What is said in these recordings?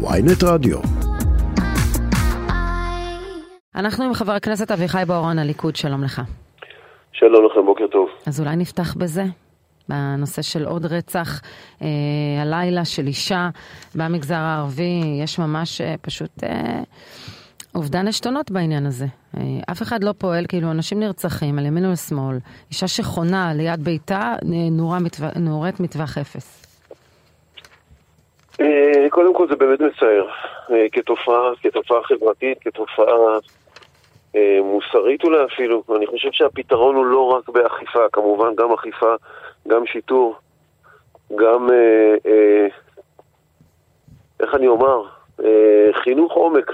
ויינט רדיו. אנחנו עם חבר הכנסת אביחי בוארון, הליכוד, שלום לך. שלום לכם, בוקר טוב. אז אולי נפתח בזה, בנושא של עוד רצח אה, הלילה של אישה במגזר הערבי. יש ממש אה, פשוט אה, אובדן עשתונות בעניין הזה. אה, אף אחד לא פועל, כאילו אנשים נרצחים על ימין ולשמאל. אישה שחונה ליד ביתה אה, נורה מטווח, נורית מטווח אפס. אה, קודם כל זה באמת מצער, אה, כתופעה, כתופעה חברתית, כתופעה אה, מוסרית אולי אפילו. אני חושב שהפתרון הוא לא רק באכיפה, כמובן גם אכיפה, גם שיטור, גם, איך אני אומר, חינוך עומק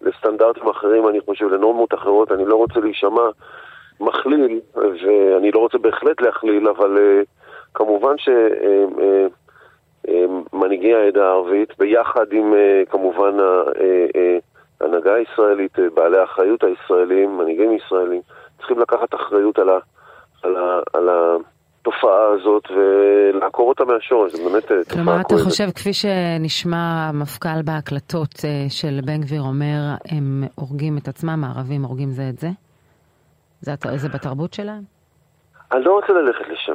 לסטנדרטים אחרים, אני חושב, לנורמות אחרות. אני לא רוצה להישמע מכליל, ואני לא רוצה בהחלט להכליל, אבל... Uh, כמובן ש... אה, אה, מנהיגי העדה הערבית, ביחד עם כמובן ההנהגה הישראלית, בעלי האחריות הישראלים, מנהיגים ישראלים, צריכים לקחת אחריות על, ה, על, ה, על התופעה הזאת ולעקור אותה מהשורש, זה באמת תופעה כלומר, אתה חושב, כפי שנשמע המפכ"ל בהקלטות של בן גביר אומר, הם הורגים את עצמם, הערבים הורגים זה את זה? זה, זה בתרבות שלהם? אני לא רוצה ללכת לשם,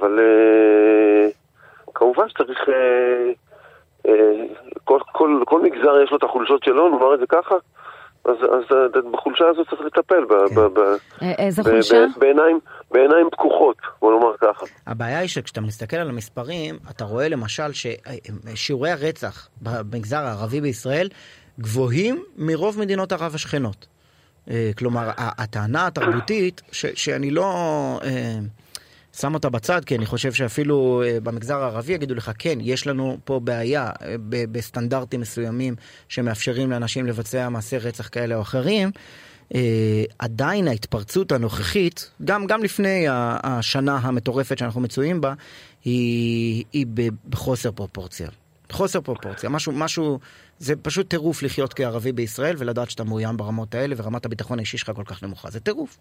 אבל... Uh... כמובן שצריך... אה, אה, כל, כל, כל מגזר יש לו את החולשות שלו, נאמר את זה ככה. אז, אז אה, בחולשה הזאת צריך לטפל, כן. ב, ב, איזה ב, חולשה? ב, בעיניים, בעיניים פקוחות, בוא נאמר ככה. הבעיה היא שכשאתה מסתכל על המספרים, אתה רואה למשל ששיעורי הרצח במגזר הערבי בישראל גבוהים מרוב מדינות ערב השכנות. כלומר, הטענה התרבותית, ש, שאני לא... שם אותה בצד, כי אני חושב שאפילו אה, במגזר הערבי יגידו לך, כן, יש לנו פה בעיה אה, בסטנדרטים מסוימים שמאפשרים לאנשים לבצע מעשי רצח כאלה או אחרים. Uh, עדיין ההתפרצות הנוכחית, גם, גם לפני השנה המטורפת שאנחנו מצויים בה, היא, היא בחוסר פרופורציה. חוסר פרופורציה. משהו, משהו, זה פשוט טירוף לחיות כערבי בישראל ולדעת שאתה מאוים ברמות האלה ורמת הביטחון האישי שלך כל כך נמוכה. זה טירוף.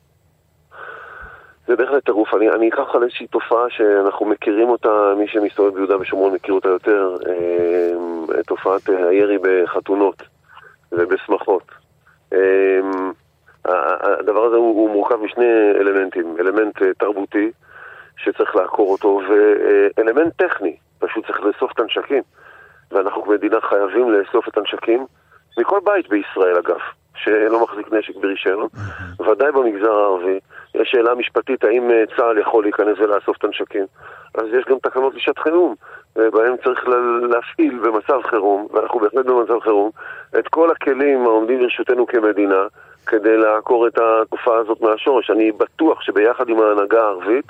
זה בהחלט טירוף. אני, אני אקח על איזושהי תופעה שאנחנו מכירים אותה, מי שמסתובב ביהודה ושומרון מכיר אותה יותר, אה, תופעת אה, הירי בחתונות ובשמחות. אה, הדבר הזה הוא, הוא מורכב משני אלמנטים, אלמנט אה, תרבותי שצריך לעקור אותו, ואלמנט טכני, פשוט צריך לאסוף את הנשקים. ואנחנו כמדינה חייבים לאסוף את הנשקים מכל בית בישראל אגב. שלא מחזיק נשק ברישיון, ודאי במגזר הערבי. יש שאלה משפטית האם אה, צה"ל יכול להיכנס ולאסוף את הנשקים. אז יש גם תקנות לשעת חירום, ובהן צריך להפעיל במצב חירום, ואנחנו בהחלט במצב חירום, את כל הכלים העומדים לרשותנו כמדינה כדי לעקור את התופעה הזאת מהשורש. אני בטוח שביחד עם ההנהגה הערבית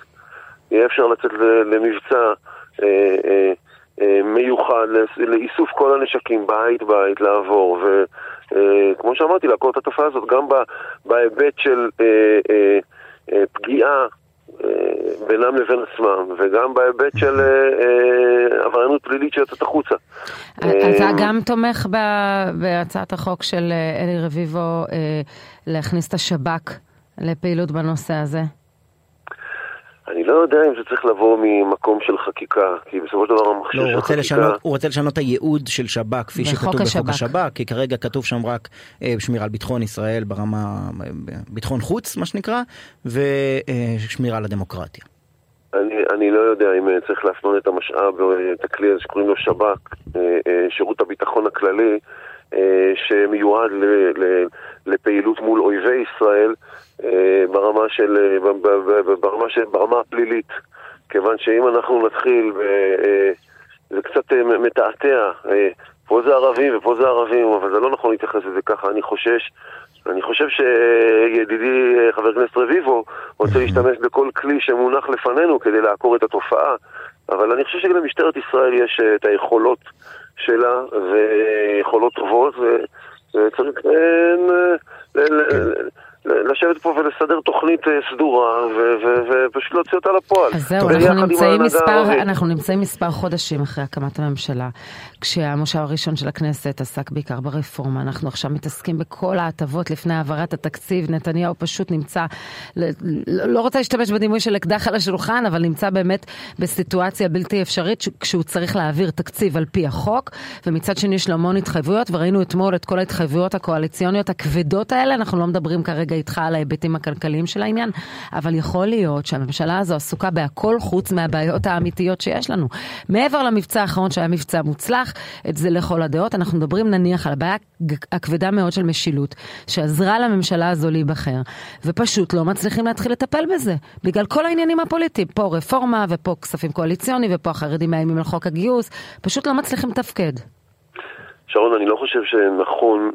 יהיה אפשר לצאת למבצע אה, אה, אה, מיוחד לאיסוף כל הנשקים בית בית לעבור וכמו אה, שאמרתי לעקור את התופעה הזאת גם בהיבט של אה, פגיעה בינם לבין עצמם, וגם בהיבט של עבריינות פלילית שיוצאת החוצה. אתה גם תומך בהצעת החוק של אלי רביבו להכניס את השב"כ לפעילות בנושא הזה? אני לא יודע אם זה צריך לבוא ממקום של חקיקה, כי בסופו של דבר המכשיר לא, של חקיקה... לשנות, הוא רוצה לשנות את הייעוד של שב"כ, כפי שכתוב השב"כ. בחוק השב"כ, כי כרגע כתוב שם רק אה, שמירה על ביטחון ישראל ברמה, ביטחון חוץ, מה שנקרא, ושמירה על הדמוקרטיה. אני, אני לא יודע אם אה, צריך להפנות את המשאב את הכלי הזה שקוראים לו שב"כ, אה, אה, שירות הביטחון הכללי, שמיועד ל, ל, לפעילות מול אויבי ישראל ברמה של, ברמה של, ברמה הפלילית. כיוון שאם אנחנו נתחיל, זה קצת מתעתע, פה זה ערבים ופה זה ערבים, אבל זה לא נכון להתייחס לזה ככה, אני חושש אני חושב שידידי חבר הכנסת רביבו רוצה להשתמש בכל כלי שמונח לפנינו כדי לעקור את התופעה, אבל אני חושב שלמשטרת ישראל יש את היכולות שלה, ויכולות טובות, וצריך אה, לשבת פה ולסדר תוכנית אה, סדורה ופשוט להוציא אותה לפועל. אז זהו, אנחנו נמצאים, מספר, אנחנו נמצאים מספר חודשים אחרי הקמת הממשלה, כשהמושב הראשון של הכנסת עסק בעיקר ברפורמה. אנחנו עכשיו מתעסקים בכל ההטבות לפני העברת התקציב. נתניהו פשוט נמצא, לא, לא רוצה להשתמש בדימוי של אקדח על השולחן, אבל נמצא באמת בסיטואציה בלתי אפשרית כשהוא צריך להעביר תקציב על פי החוק, ומצד שני יש לו המון התחייבויות, וראינו אתמול את כל ההתחייבויות הקואליציוניות הכבדות האלה. אנחנו לא מדברים כרגע איתך על ההיבטים הכלכליים של העניין, אבל יכול להיות שהממשלה הזו עסוקה בהכל חוץ מהבעיות האמיתיות שיש לנו. מעבר למבצע האחרון שהיה מבצע מוצלח, את זה לכל הדעות, אנחנו מדברים נניח על הבעיה הכבדה מאוד של משילות, שעזרה לממשלה הזו להיבחר, ופשוט לא מצליחים להתחיל לטפל בזה, בגלל כל העניינים הפוליטיים. פה רפורמה, ופה כספים קואליציוניים, ופה החרדים מאיימים על חוק הגיוס, פשוט לא מצליחים לתפקד. שרון, אני לא חושב שנכון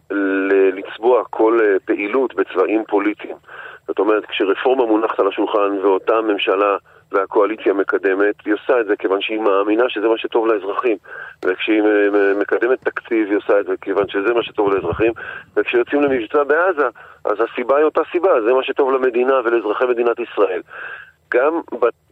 לצבוע כל אה, פעילות בצבעים פוליטיים. זאת אומרת, כשרפורמה מונחת על השולחן ואותה ממשלה והקואליציה מקדמת, היא עושה את זה כיוון שהיא מאמינה שזה מה שטוב לאזרחים. וכשהיא מקדמת תקציב, היא עושה את זה כיוון שזה מה שטוב לאזרחים. וכשיוצאים למבצע בעזה, אז הסיבה היא אותה סיבה, זה מה שטוב למדינה ולאזרחי מדינת ישראל. גם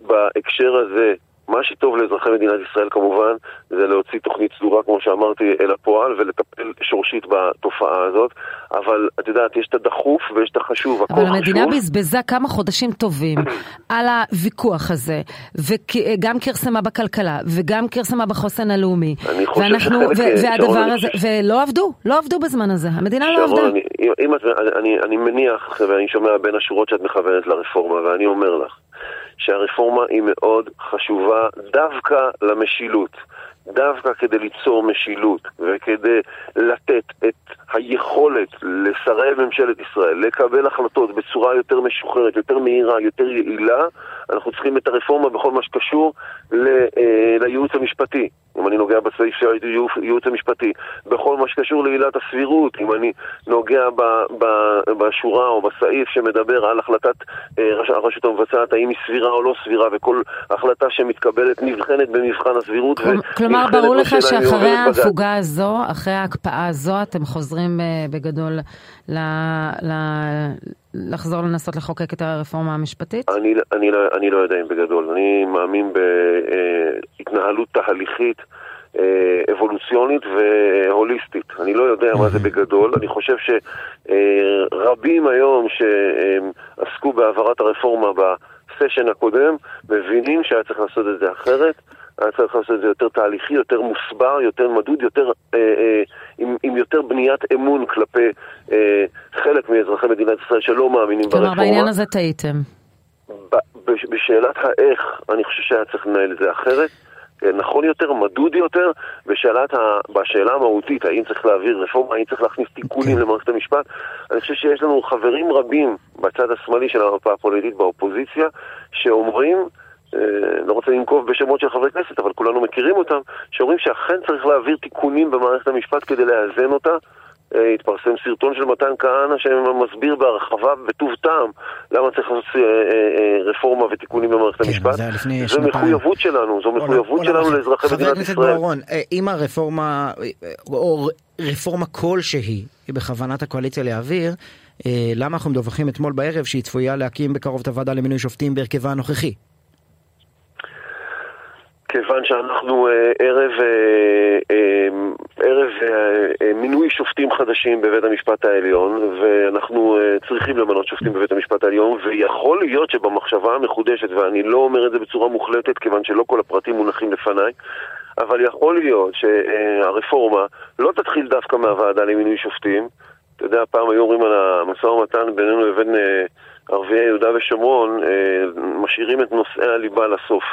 בהקשר הזה מה שטוב לאזרחי מדינת ישראל כמובן זה להוציא תוכנית סדורה, כמו שאמרתי, אל הפועל ולטפל שורשית בתופעה הזאת. אבל את יודעת, יש את הדחוף ויש את החשוב, הכל חשוב. אבל המדינה בזבזה כמה חודשים טובים על הוויכוח הזה, וגם כרסמה בכלכלה, וגם כרסמה בחוסן הלאומי. אני חושב ואנחנו, שחלק... ו- והדבר הזה, ולא עבדו, לא עבדו בזמן הזה, המדינה לא עבדה. אני, אם את, אני, אני מניח, ואני שומע בין השורות שאת מכוונת לרפורמה, ואני אומר לך, שהרפורמה היא מאוד חשובה דווקא למשילות. דווקא כדי ליצור משילות וכדי לתת את היכולת לשרי ממשלת ישראל לקבל החלטות בצורה יותר משוחררת, יותר מהירה, יותר יעילה, אנחנו צריכים את הרפורמה בכל מה שקשור אה, לייעוץ המשפטי. אם אני נוגע בסעיף של הייעוץ המשפטי, בכל מה שקשור לעילת הסבירות, אם אני נוגע ב, ב, בשורה או בסעיף שמדבר על החלטת אה, הרשות המבצעת, האם היא סבירה או לא סבירה, וכל החלטה שמתקבלת נבחנת במבחן הסבירות. כלומר, ברור לך שאחרי ההפוגה הזו, אחרי ההקפאה הזו, אתם חוזרים אה, בגדול ל... ל... לחזור לנסות לחוקק את הרפורמה המשפטית? אני, אני, לא, אני לא יודע אם בגדול. אני מאמין בהתנהלות תהליכית. אה, אבולוציונית והוליסטית. אני לא יודע מה זה בגדול. אני חושב שרבים היום שעסקו בהעברת הרפורמה בסשן הקודם, מבינים שהיה צריך לעשות את זה אחרת. היה צריך לעשות את זה יותר תהליכי, יותר מוסבר, יותר מדוד, יותר, אה, אה, עם, עם יותר בניית אמון כלפי אה, חלק מאזרחי מדינת ישראל שלא מאמינים ברפורמה. כלומר, בעניין הזה טעיתם. בשאלת האיך, אני חושב שהיה צריך לנהל את זה אחרת. אה, נכון יותר, מדוד יותר, בשאלת ה... בשאלה המהותית, האם צריך להעביר רפורמה, האם צריך להכניס תיקונים okay. אוקיי. למערכת המשפט. אני חושב שיש לנו חברים רבים בצד השמאלי של המפה הפוליטית באופוזיציה, שאומרים לא רוצה לנקוב בשמות של חברי כנסת, אבל כולנו מכירים אותם, שאומרים שאכן צריך להעביר תיקונים במערכת המשפט כדי לאזן אותה. אה, התפרסם סרטון של מתן כהנא שמסביר בהרחבה בטוב טעם למה צריך לעשות אה, רפורמה ותיקונים במערכת כן, המשפט. זו מחויבות שלנו, זו מחויבות שלנו לאזרחי מדינת ישראל. חבר הכנסת בוארון, אם הרפורמה, או רפורמה כלשהי, היא בכוונת הקואליציה להעביר, למה אנחנו מדווחים אתמול בערב שהיא צפויה להקים בקרוב את הוועדה למינוי שופטים בהרכבה הנוכחי? כיוון שאנחנו אה, ערב, אה, אה, ערב מינוי שופטים חדשים בבית המשפט העליון ואנחנו צריכים למנות שופטים בבית המשפט העליון ויכול להיות שבמחשבה המחודשת, ואני לא אומר את זה בצורה מוחלטת כיוון שלא כל הפרטים מונחים לפניי אבל יכול להיות שהרפורמה לא תתחיל דווקא מהוועדה למינוי שופטים. אתה יודע, פעם היו אומרים על המשא ומתן בינינו לבין ערביי יהודה ושומרון אה, משאירים את נושאי הליבה לסוף.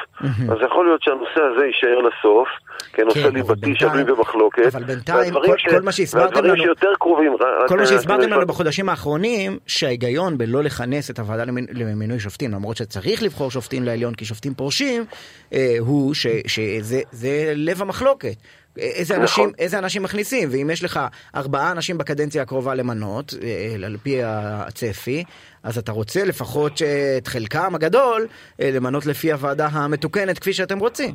אז יכול להיות שהנושא הזה יישאר לסוף, כנושא כן, ליבתי שנוי במחלוקת. אבל בינתיים, כל, כל מה שהסברתם לנו, שיותר קרובים, כל מה שהסברתם לנו בחודשים האחרונים, שההיגיון בלא לכנס את הוועדה למינוי שופטים, למרות שצריך לבחור שופטים לעליון כי שופטים פורשים, אה, הוא שזה לב המחלוקת. איזה נכון. אנשים, איזה אנשים מכניסים, ואם יש לך ארבעה אנשים בקדנציה הקרובה למנות, אה, על פי הצפי, אז אתה רוצה לפחות את חלקם הגדול אה, למנות לפי הוועדה המתוקנת כפי שאתם רוצים.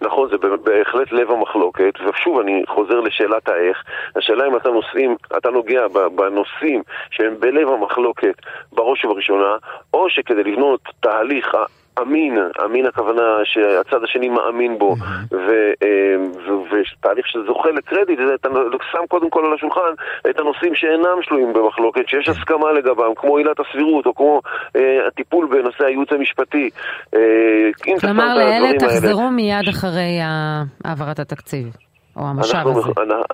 נכון, זה בהחלט לב המחלוקת, ושוב אני חוזר לשאלת האיך. השאלה אם אתה נושאים, אתה נוגע בנושאים שהם בלב המחלוקת בראש ובראשונה, או שכדי לבנות תהליך אמין, אמין הכוונה שהצד השני מאמין בו, אה, ותהליך שזוכה לקרדיט, אתה שם קודם כל על השולחן את הנושאים שאינם שלויים במחלוקת, שיש הסכמה לגבם, כמו עילת הסבירות, או כמו אה, הטיפול בנושא הייעוץ המשפטי. אה, כלומר, לאלה תחזרו מיד אחרי העברת התקציב. או המשאב אנחנו, הזה.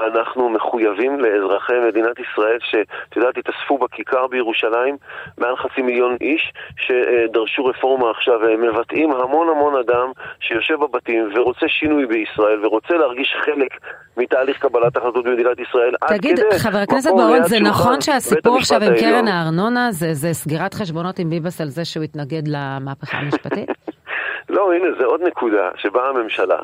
אנחנו מחויבים לאזרחי מדינת ישראל שאת יודעת, התאספו בכיכר בירושלים מעל חצי מיליון איש שדרשו רפורמה עכשיו, הם מבטאים המון המון אדם שיושב בבתים ורוצה שינוי בישראל ורוצה להרגיש חלק מתהליך קבלת החלטות במדינת ישראל. תגיד, חבר הכנסת בורון, זה נכון שהסיפור עכשיו עם קרן הארנונה זה, זה סגירת חשבונות עם ביבס על זה שהוא התנגד למהפכה המשפטית? לא, הנה, זה עוד נקודה שבאה הממשלה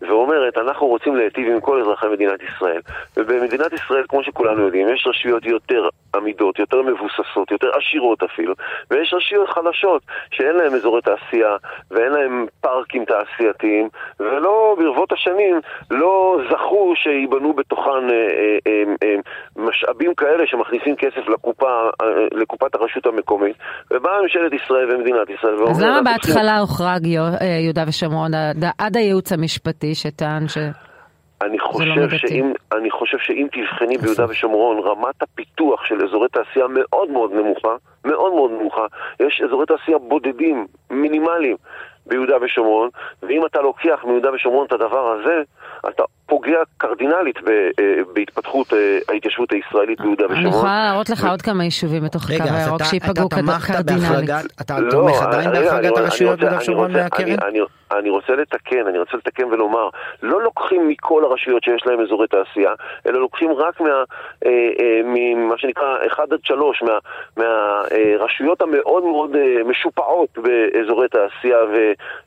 ואומרת, אנחנו רוצים להיטיב עם כל אזרחי מדינת ישראל. ובמדינת ישראל, כמו שכולנו יודעים, יש רשויות יותר עמידות, יותר מבוססות, יותר עשירות אפילו, ויש רשויות חלשות שאין להן אזורי תעשייה ואין להן פארקים תעשייתיים, ולא, ברבות השנים, לא זכו שייבנו בתוכן אה, אה, אה, אה, משאבים כאלה שמכניסים כסף לקופה, אה, לקופת הרשות המקומית, ובאה ממשלת ישראל ומדינת ישראל ואומרת... אז למה בהתחלה הוחרג אה, יהודה ושומרון עד הייעוץ המשפטי שטען ש... אני לא חושב, לא שאם, אני חושב שאם תבחני ביהודה ושומרון, רמת הפיתוח של אזורי תעשייה מאוד מאוד נמוכה, מאוד מאוד נמוכה. יש אזורי תעשייה בודדים, מינימליים, ביהודה ושומרון, ואם אתה לוקח מיהודה ושומרון את הדבר הזה, אתה פוגע קרדינלית אה, בהתפתחות אה, ההתיישבות הישראלית ביהודה ושומרון. אני יכולה להראות לך עוד כמה יישובים בתוך הקו הירוק שיפגעו קרדינלית. אתה תומך עדיין בהחרגת הרשויות ביהודה ושומרון מהקרן? אני רוצה לתקן, אני רוצה לתקן ולומר, לא לוקחים מכל הרשויות שיש להן אזורי תעשייה, אלא לוקחים רק מה, אה, אה, ממה שנקרא 1 עד 3, מה, מהרשויות המאוד מאוד אה, משופעות באזורי תעשייה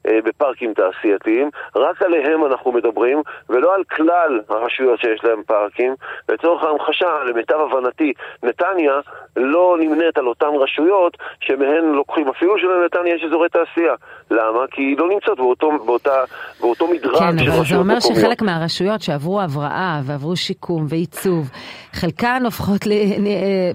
ובפארקים תעשייתיים, רק עליהם אנחנו מדברים, ולא על כלל הרשויות שיש להן פארקים. לצורך ההמחשה, למיטב הבנתי, נתניה לא נמנית על אותן רשויות שמהן לוקחים, אפילו שלנתניה יש אזורי תעשייה. למה? כי היא לא נמצאת באותו, באותה, באותו מדרג כן, של רשויות מקומיות. כן, אבל זה אומר מקומיות. שחלק מהרשויות שעברו הבראה ועברו שיקום ועיצוב, חלקן הופכות, ל...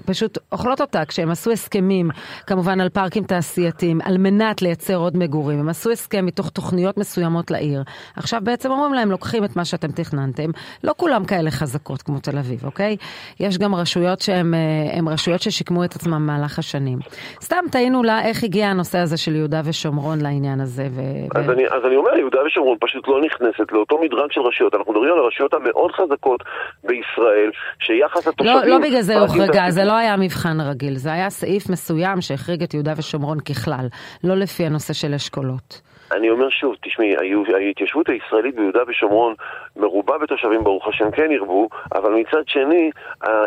פשוט אוכלות אותה כשהם עשו הסכמים, כמובן על פארקים תעשייתיים, על מנת לייצר עוד מגורים. הם עשו הסכם מתוך תוכניות מסוימות לעיר. עכשיו בעצם אומרים להם, לוקחים את מה שאתם תכננתם. לא כולם כאלה חזקות כמו תל אביב, אוקיי? יש גם רשויות שהן אה, רשויות ששיקמו את עצמם במהלך השנים. סתם תהינו לה איך הגיע הנושא הזה של יהודה ושומרון לעניין הזה. ו... אז, ו... אני, אז אני אומר, יהודה ושומרון פשוט לא נכנסת לאותו מדרג של רשויות. אנחנו מדברים על הרשויות המאוד חזקות בישראל, שיחס התושבים... לא, לא בגלל זה הוחרגה, זה לא היה מבחן רגיל. זה היה סעיף מסוים שהחריג את יהודה ושומרון ככלל, לא לפי הנושא של אשכולות. אני אומר שוב, תשמעי, ההתיישבות הישראלית ביהודה ושומרון מרובה בתושבים, ברוך השם, כן ירבו, אבל מצד שני,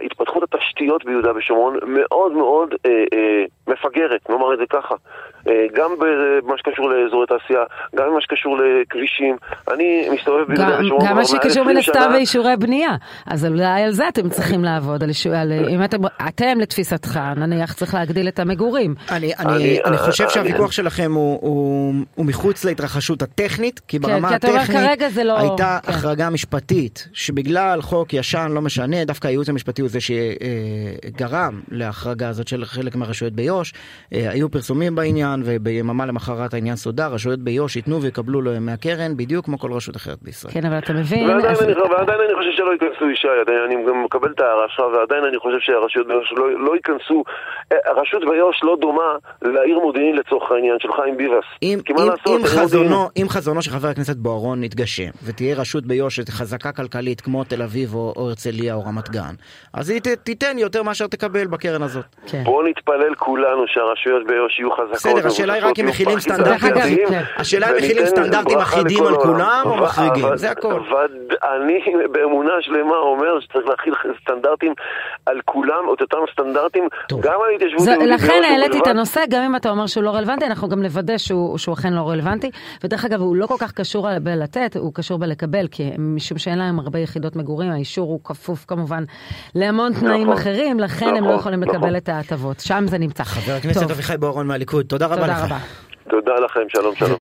התפתחות התשתיות ביהודה ושומרון מאוד מאוד אה, אה, מפגרת, נאמר את זה ככה. אה, גם במה שקשור לאזורי תעשייה, גם במה שקשור לכבישים. אני מסתובב ביהודה ושומרון גם מה שקשור מן הסתם באישורי בנייה. אז אולי על זה אתם צריכים לעבוד, על אישור, על, אם אתם, אתם לתפיסתך, נניח צריך להגדיל את המגורים. אני, אני, אני, אני חושב שהוויכוח שלכם הוא, הוא, הוא מחוץ להתרחשות הטכנית, כי ברמה כן, הטכנית לא... הייתה כן. החרגה משפטית, שבגלל חוק ישן, לא משנה, דווקא הייעוץ המשפטי הוא זה שגרם להחרגה הזאת של חלק מהרשויות ביו"ש. אה, היו פרסומים בעניין, וביממה למחרת העניין סודר, רשויות ביו"ש ייתנו ויקבלו מהקרן, בדיוק כמו כל רשות אחרת בישראל. כן, אבל אתה מבין... ועדיין, אז... אני, ועדיין אני חושב שלא ייכנסו ישי, אני גם מקבל את ההערה שלך, ועדיין אני חושב שהרשויות ביו"ש לא, לא ייכנסו, אה, הרשות ביו"ש לא דומה לעיר מודיעין לצורך העניין של חיים ביבס. אם, אם, אם, חזונו, אם חזונו של חבר הכנסת בוארון יתגשם, ותהיה רשות ביו"ש חזקה כלכלית כמו תל אביב או, או הרצליה או רמת גן, אז היא ת, תיתן יותר מאשר תקבל בקרן הזאת. כן. בואו נתפלל כולנו שהרשויות ביו"ש יהיו חזקות. בסדר, השאלה היא רק אם מכילים סטנדרטים, השאלה אם מכילים סטנדרטים אחידים על כולם או מחריגים, זה הכל. אני באמונה שלמה אומר שצריך להכיל סטנדרטים על כולם, את אותם סטנדרטים, גם על התיישבות יהודית. לכן העליתי את הנושא, גם אם אתה אומר שהוא לא רלוונטי, אנחנו גם נוודא שהוא אכן לא רלוונטי. ודרך אגב, הוא לא כל כך קשור בלתת, הוא קשור בלקבל, כי משום שאין להם הרבה יחידות מגורים, האישור הוא כפוף כמובן להמון תנאים נכון. אחרים, לכן הם לא נכון, יכולים לקבל נכון. את ההטבות. שם זה נמצא. חבר הכנסת אביחי בוארון מהליכוד, תודה רבה לך. תודה לכם, שלום שלום.